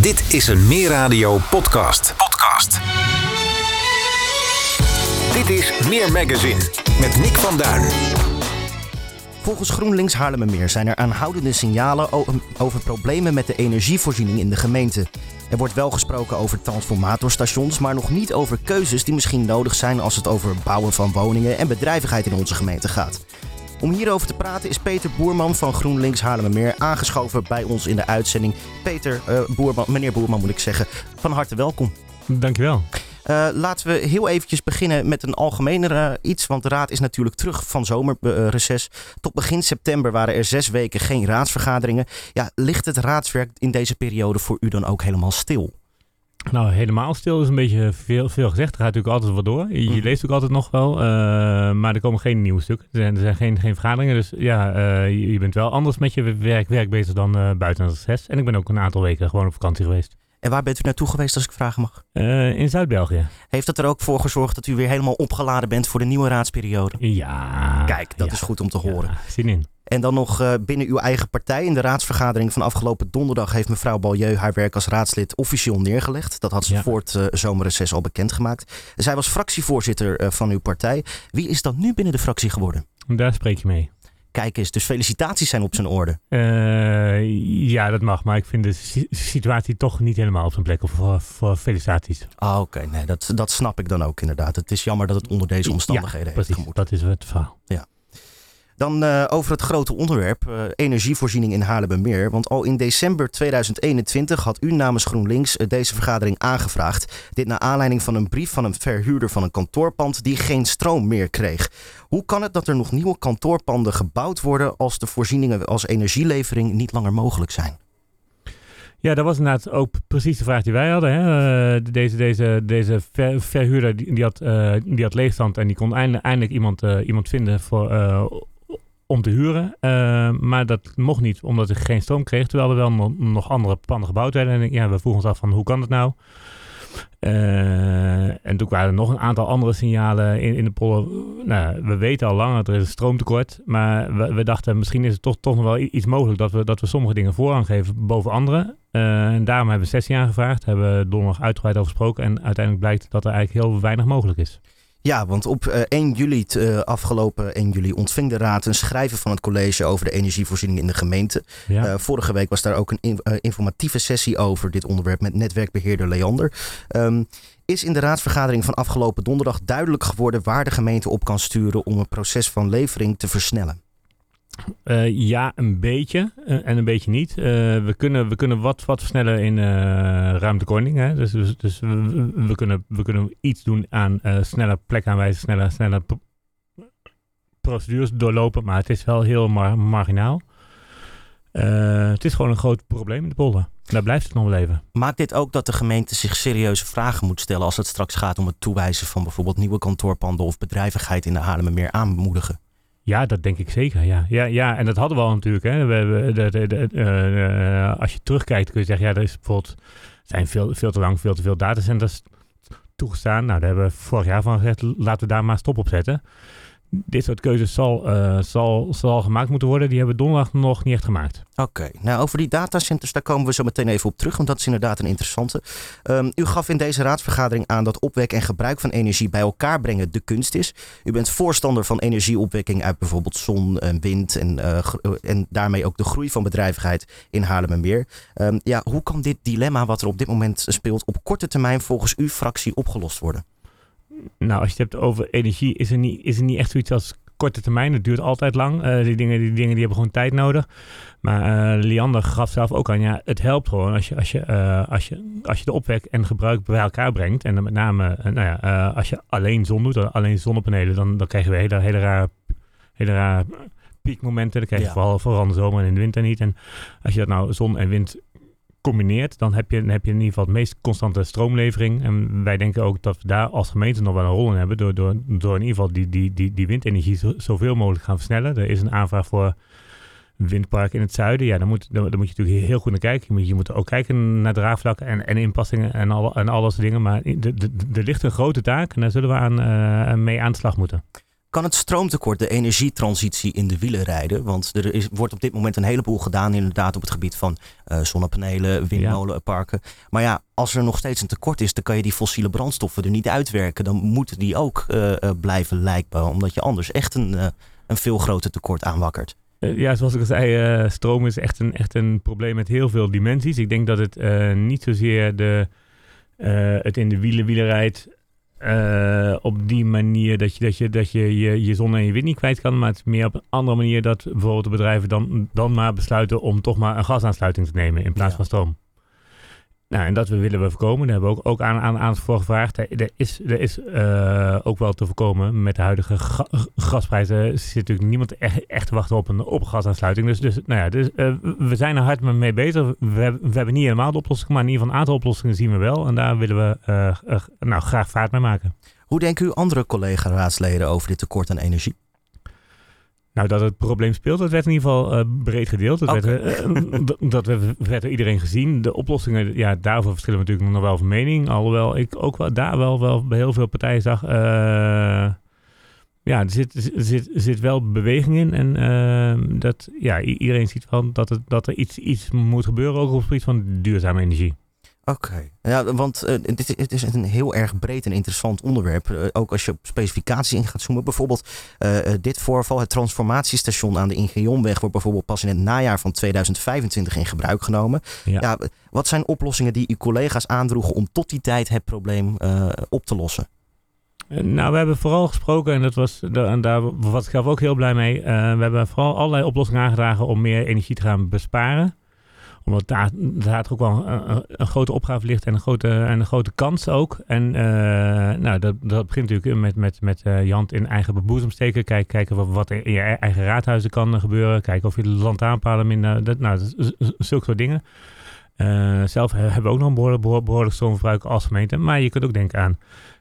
Dit is een Meer Radio podcast. Podcast. Dit is Meer Magazine met Nick van Duin. Volgens GroenLinks Haarlemmermeer zijn er aanhoudende signalen over problemen met de energievoorziening in de gemeente. Er wordt wel gesproken over transformatorstations, maar nog niet over keuzes die misschien nodig zijn als het over bouwen van woningen en bedrijvigheid in onze gemeente gaat. Om hierover te praten is Peter Boerman van GroenLinks Haarlemmermeer aangeschoven bij ons in de uitzending. Peter eh, Boerman, meneer Boerman moet ik zeggen, van harte welkom. Dankjewel. Uh, laten we heel eventjes beginnen met een algemener uh, iets. Want de raad is natuurlijk terug van zomerreces. Tot begin september waren er zes weken geen raadsvergaderingen. Ja, ligt het raadswerk in deze periode voor u dan ook helemaal stil? Nou, helemaal stil is een beetje veel, veel gezegd. Er gaat natuurlijk altijd wat door. Je, je leest ook altijd nog wel. Uh, maar er komen geen nieuwe stukken. Er zijn, er zijn geen, geen vergaderingen. Dus ja, je, je, bent wel anders met je werk, werk bezig dan buiten het reces. En ik ben ook een aantal weken gewoon op vakantie geweest. En waar bent u naartoe geweest, als ik vragen mag? Uh, in Zuid-België. Heeft dat er ook voor gezorgd dat u weer helemaal opgeladen bent voor de nieuwe raadsperiode? Ja. Kijk, dat ja, is goed om te horen. Ja, zin in. En dan nog uh, binnen uw eigen partij. In de raadsvergadering van afgelopen donderdag heeft mevrouw Balieu haar werk als raadslid officieel neergelegd. Dat had ze Ja. voor het uh, zomerreces al bekendgemaakt. Zij was fractievoorzitter van uw partij. Wie is dan nu binnen de fractie geworden? Daar spreek je mee. Kijk eens, dus felicitaties zijn op zijn orde. Uh, ja, dat mag. Maar ik vind de si situatie toch niet helemaal op zijn plek. Of voor, voor felicitaties. Ah, oké. Nee, dat, dat snap ik dan ook inderdaad. Het is jammer dat het onder deze omstandigheden ja, heeft. Dat is het verhaal. Ja. Dan uh, over het grote onderwerp, uh, energievoorziening in Haarlemmermeer. Want al in december 2021 had u namens GroenLinks uh, deze vergadering aangevraagd. Dit naar aanleiding van een brief van een verhuurder van een kantoorpand die geen stroom meer kreeg. Hoe kan het dat er nog nieuwe kantoorpanden gebouwd worden als de voorzieningen als energielevering niet langer mogelijk zijn? Ja, dat was inderdaad ook precies de vraag die wij hadden. Hè? Deze, deze, deze ver, verhuurder die, die, had, die had leegstand en die kon eindelijk, eindelijk iemand, iemand vinden voor, om te huren. maar dat mocht niet, omdat hij geen stroom kreeg. Terwijl er wel nog, andere panden gebouwd werden. En ja, we vroegen ons af van hoe kan het nou? Uh, en toen waren er nog een aantal andere signalen in, in de polder. Nou, we weten al lang dat er is een stroomtekort. Maar we, dachten misschien is het toch, toch nog wel iets mogelijk dat we, dat we sommige dingen voorrang geven boven andere. Uh, en daarom hebben we sessie aangevraagd. Hebben we donderdag uitgebreid over gesproken. En uiteindelijk blijkt dat er eigenlijk heel weinig mogelijk is. Ja, want op uh, 1 juli, uh, afgelopen 1 juli, ontving de Raad een schrijven van het college over de energievoorziening in de gemeente. Ja. Uh, vorige week was daar ook een in, uh, informatieve sessie over dit onderwerp met netwerkbeheerder Leander. Um, is in de raadsvergadering van afgelopen donderdag duidelijk geworden waar de gemeente op kan sturen om het proces van levering te versnellen? Uh, ja, een beetje uh, en een beetje niet. Uh, we, kunnen, we kunnen wat, wat versnellen in ruimtekorting. Hè? Dus, dus, dus we, kunnen, we kunnen iets doen aan snelle plekaanwijzen, snelle, snelle procedures doorlopen. Maar het is wel heel mar marginaal. het is gewoon een groot probleem in de polder. Daar blijft het nog wel even. Maakt dit ook dat de gemeente zich serieuze vragen moet stellen als het straks gaat om het toewijzen van bijvoorbeeld nieuwe kantoorpanden of bedrijvigheid in de Haarlemmermeer aanmoedigen? Ja, dat denk ik zeker. Ja, ja, ja en dat hadden we al natuurlijk. Hè. We, de, uh, als je terugkijkt kun je zeggen, ja, er is bijvoorbeeld zijn veel, veel te lang veel te veel datacenters toegestaan. Nou, daar hebben we vorig jaar van gezegd, laten we daar maar stop op zetten. Dit soort keuzes zal, uh, zal, zal gemaakt moeten worden. Die hebben donderdag nog niet echt gemaakt. Oké, nou over die datacenters, daar komen we zo meteen even op terug, want dat is inderdaad een interessante. Um, u gaf in deze raadsvergadering aan dat opwek en gebruik van energie bij elkaar brengen de kunst is. U bent voorstander van energieopwekking uit bijvoorbeeld zon en wind en, uh, en daarmee ook de groei van bedrijvigheid in Haarlemmermeer. Um, ja, hoe kan dit dilemma wat er op dit moment speelt op korte termijn volgens uw fractie opgelost worden? Nou, als je het hebt over energie, is er niet, is er niet echt zoiets als korte termijn. Het duurt altijd lang. Uh, die, dingen, die dingen die hebben gewoon tijd nodig. Maar uh, Liander gaf zelf ook aan, ja, het helpt gewoon als je, als je, uh, als je, als je de opwek en gebruik bij elkaar brengt. En dan met name, nou ja, als je alleen zon doet, alleen zonnepanelen, dan, dan krijgen we hele, hele rare, hele rare piekmomenten. Dan krijg je ja. vooral, vooral de zomer en in de winter niet. En als je dat nou zon en wind combineert, dan heb, je, dan heb je in ieder geval het meest constante stroomlevering. En wij denken ook dat we daar als gemeente nog wel een rol in hebben. Door, door, door in ieder geval die, die, die, die windenergie zo, zoveel mogelijk gaan versnellen. Er is een aanvraag voor windpark in het zuiden. Ja, dan moet, dan moet je natuurlijk heel goed naar kijken. Je moet, je moet ook kijken naar draagvlakken en, en inpassingen en al, en al dat soort dingen. Maar er, ligt een grote taak en daar zullen we aan, uh, mee aan de slag moeten. Kan het stroomtekort de energietransitie in de wielen rijden? Want er is, wordt op dit moment een heleboel gedaan inderdaad op het gebied van uh, zonnepanelen, windmolenparken. Maar ja, als er nog steeds een tekort is, dan kan je die fossiele brandstoffen er niet uitwerken. Dan moeten die ook uh, blijven lijkbaar, omdat je anders echt een, een veel groter tekort aanwakkert. Ja, zoals ik al zei, stroom is echt een, echt een probleem met heel veel dimensies. Ik denk dat het niet zozeer de, het in de wielen wielerrijd uh, op die manier dat je, dat je, dat je, je je zon en je wind niet kwijt kan. Maar het is meer op een andere manier dat bijvoorbeeld de bedrijven dan, dan maar besluiten om toch maar een gasaansluiting te nemen in plaats van stroom. Nou, en dat willen we voorkomen. Daar hebben we ook, ook aan, aan, aan voor gevraagd. Er is, er is uh, ook wel te voorkomen. Met de huidige ga, gasprijzen zit natuurlijk niemand echt, echt te wachten op een, op. Dus, dus, nou ja, dus uh, we zijn er hard mee bezig. We, hebben, we hebben niet helemaal de oplossing, maar in ieder geval een aantal oplossingen zien we wel. En daar willen we uh, nou, graag vaart mee maken. Hoe denken uw andere collega-raadsleden over dit tekort aan energie? Nou, dat het probleem speelt, dat werd in ieder geval uh, breed gedeeld. Dat, okay. werd, uh, dat werd, door iedereen gezien. De oplossingen, ja, daarvoor verschillen we natuurlijk nog wel van mening. Alhoewel ik ook wel, daar wel, wel bij heel veel partijen zag... Uh, ja, er zit, zit, zit wel beweging in. En dat, ja, iedereen ziet wel dat, het, dat er iets, iets moet gebeuren, ook op het gebied van duurzame energie. Oké, ja, want uh, dit, het is een heel erg breed en interessant onderwerp. Uh, ook als je op specificaties in gaat zoomen. Bijvoorbeeld uh, dit voorval, het transformatiestation aan de Ingeonweg, wordt bijvoorbeeld pas in het najaar van 2025 in gebruik genomen. Ja. ja wat zijn oplossingen die uw collega's aandroegen om tot die tijd het probleem op te lossen? Nou, we hebben vooral gesproken, en dat was, en daar was ik zelf ook heel blij mee. we hebben vooral allerlei oplossingen aangedragen om meer energie te gaan besparen omdat daar, daar ook wel een, een, grote opgave ligt en een grote, en een grote kans ook. En uh, nou, dat, dat begint natuurlijk met, met, met uh, Jant in eigen beboezem steken. Kijk, kijken wat, wat in je eigen raadhuizen kan gebeuren. Kijken of je de lantaarnpalen minder... Dat, nou, zulke soort dingen. Zelf hebben we ook nog een behoorlijk, behoorlijk stroomverbruik als gemeente. Maar je kunt ook denken aan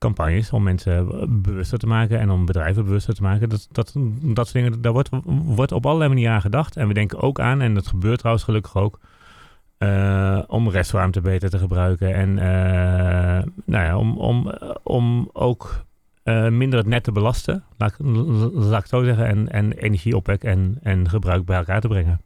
campagnes om mensen bewuster te maken en om bedrijven bewuster te maken. Dat, dat, dat soort dingen, daar wordt, wordt op allerlei manieren aan gedacht. En we denken ook aan, en dat gebeurt trouwens gelukkig ook, uh, om restruimte beter te gebruiken. En uh, nou ja, om, om, om ook minder het net te belasten, laat, laat ik zo zeggen. En, en energieopwek en, en gebruik bij elkaar te brengen.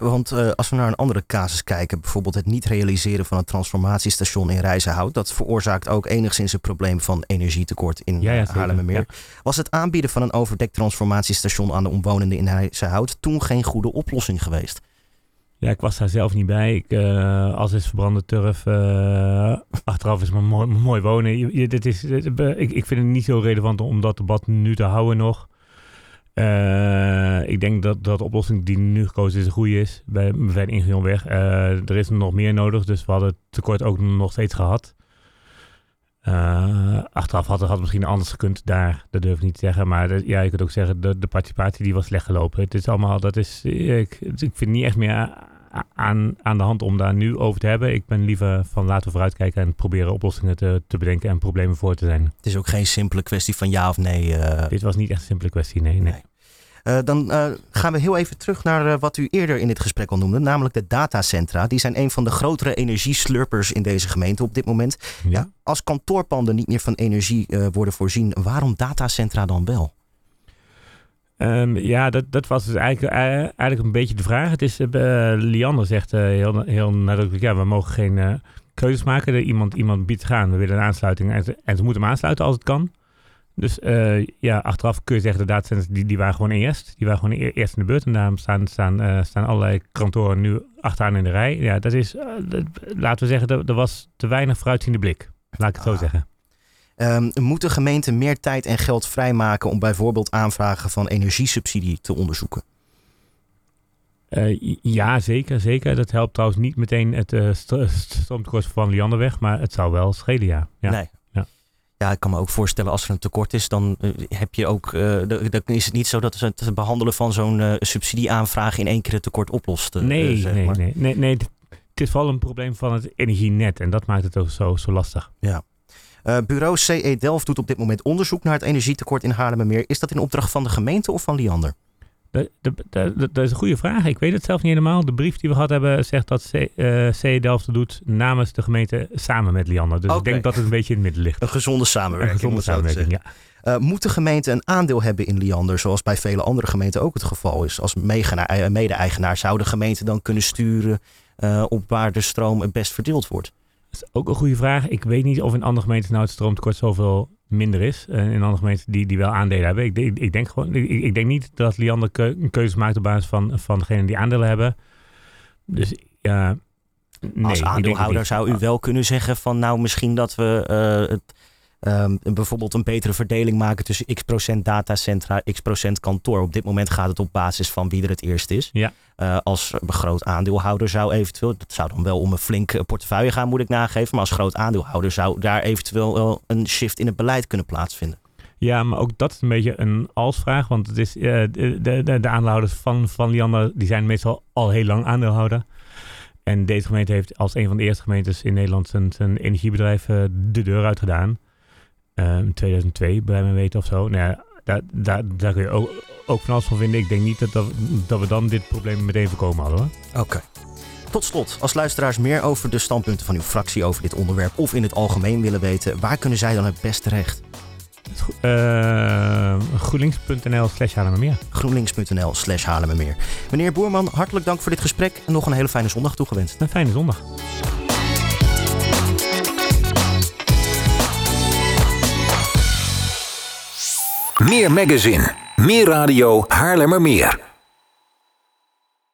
Want uh, als we naar een andere casus kijken, bijvoorbeeld het niet realiseren van een transformatiestation in Rijzenhout, dat veroorzaakt ook enigszins een probleem van energietekort in ja, ja, Haarlemmermeer. Ja. Was het aanbieden van een overdekt transformatiestation aan de omwonenden in Rijzenhout toen geen goede oplossing geweest? Ja, ik was daar zelf niet bij. Ik, uh, als is verbrande turf. Uh, achteraf is maar mooi, wonen. Dit is, dit, ik, ik vind het niet zo relevant om dat debat nu te houden nog. Ik denk dat, dat de oplossing die nu gekozen is een goede is. Bij, de Ingenieur er is nog meer nodig, dus we hadden het tekort ook nog steeds gehad. Achteraf had het misschien anders gekund daar, dat durf ik niet te zeggen. Maar de, ja, je kunt ook zeggen, de, de participatie die was slecht gelopen. Het is allemaal, dat is, ik, ik vind niet echt meer aan, aan de hand om daar nu over te hebben. Ik ben liever van laten we vooruitkijken en proberen oplossingen te, te bedenken en problemen voor te zijn. Het is ook geen simpele kwestie van ja of nee. Uh... Dit was niet echt een simpele kwestie, nee. nee. nee. Uh, dan uh, gaan we heel even terug naar wat u eerder in dit gesprek al noemde, namelijk de datacentra. Die zijn een van de grotere energieslurpers in deze gemeente op dit moment. Ja. ja als kantoorpanden niet meer van energie worden voorzien, waarom datacentra dan wel? Um, ja, dat, dat was dus eigenlijk, eigenlijk een beetje de vraag. Het is, Liander zegt heel, heel nadrukkelijk, ja, we mogen geen keuzes maken. iemand, iemand biedt gaan, we willen een aansluiting en en ze moeten hem aansluiten als het kan. Dus ja, achteraf kun je zeggen, de datacenters die, die waren gewoon eerst. Die waren gewoon eerst in de beurt. En daarom staan, staan, staan allerlei kantoren nu achteraan in de rij. Ja, dat is, dat, laten we zeggen, er, was te weinig vooruitziende blik. Laat ik het zo ah. zeggen. Um, moeten gemeenten meer tijd en geld vrijmaken om bijvoorbeeld aanvragen van energiesubsidie te onderzoeken? Uh, ja, zeker, zeker. Dat helpt trouwens niet meteen het uh, stroomtekort van Lianderweg, maar het zou wel schelen, ja. ja. Nee. Ja. ik kan me ook voorstellen als er een tekort is, dan uh, heb je ook, dan is het niet zo dat het behandelen van zo'n subsidieaanvraag in één keer het tekort oplost. nee, zeg nee, maar. nee, nee, nee. Het is vooral een probleem van het energienet en dat maakt het ook zo, zo lastig. Ja. Bureau CE Delft doet op dit moment onderzoek naar het energietekort in Haarlemmermeer. Is dat in opdracht van de gemeente of van Liander? Dat, is een goede vraag. Ik weet het zelf niet helemaal. De brief die we gehad hebben zegt dat C, uh, C Delft doet namens de gemeente samen met Liander. Dus ik denk dat het een beetje in het midden ligt. Een gezonde Een samenwerking. gezonde ja. Uh, moet de gemeente een aandeel hebben in Liander, zoals bij vele andere gemeenten ook het geval is? Als eh, mede-eigenaar zou de gemeente dan kunnen sturen uh, op waar de stroom het best verdeeld wordt? Dat is ook een goede vraag. Ik weet niet of in andere gemeenten nou het stroomtekort zoveel minder is. In andere gemeenten die, die wel aandelen hebben. Ik, ik, ik denk gewoon, ik, ik, denk niet dat Liander keu, een keuze maakt op basis van, van degenen die aandelen hebben. Dus ja. Nee, Als aandeelhouder zou u wel kunnen zeggen van nou misschien dat we uh, het, um, bijvoorbeeld een betere verdeling maken tussen x procent datacentra, x procent kantoor. Op dit moment gaat het op basis van wie er het eerst is. Ja. Uh, als groot aandeelhouder zou eventueel, dat zou dan wel om een flink portefeuille gaan moet ik nageven, maar als groot aandeelhouder zou daar eventueel wel een shift in het beleid kunnen plaatsvinden. Ja, maar ook dat is een beetje een als-vraag. Want het is, uh, de, de, de, aandeelhouders van, van Liander die zijn meestal al heel lang aandeelhouder. En deze gemeente heeft als een van de eerste gemeentes in Nederland zijn, zijn energiebedrijf uh, de deur uit gedaan. Uh, in 2002, bij mij weten of zo. Nou ja, daar, daar, daar kun je ook, ook van alles van vinden. Ik denk niet dat, dat, dat we dan dit probleem meteen voorkomen hadden. Oké. Okay. Tot slot, als luisteraars meer over de standpunten van uw fractie over dit onderwerp of in het algemeen willen weten, waar kunnen zij dan het best terecht? Uh, GroenLinks.nl slash Haarlemmermeer. GroenLinks.nl slash Haarlemmermeer. Meneer Boerman, hartelijk dank voor dit gesprek en nog een hele fijne zondag toegewenst. Een fijne zondag. Meer magazine, meer radio, Haarlemmermeer.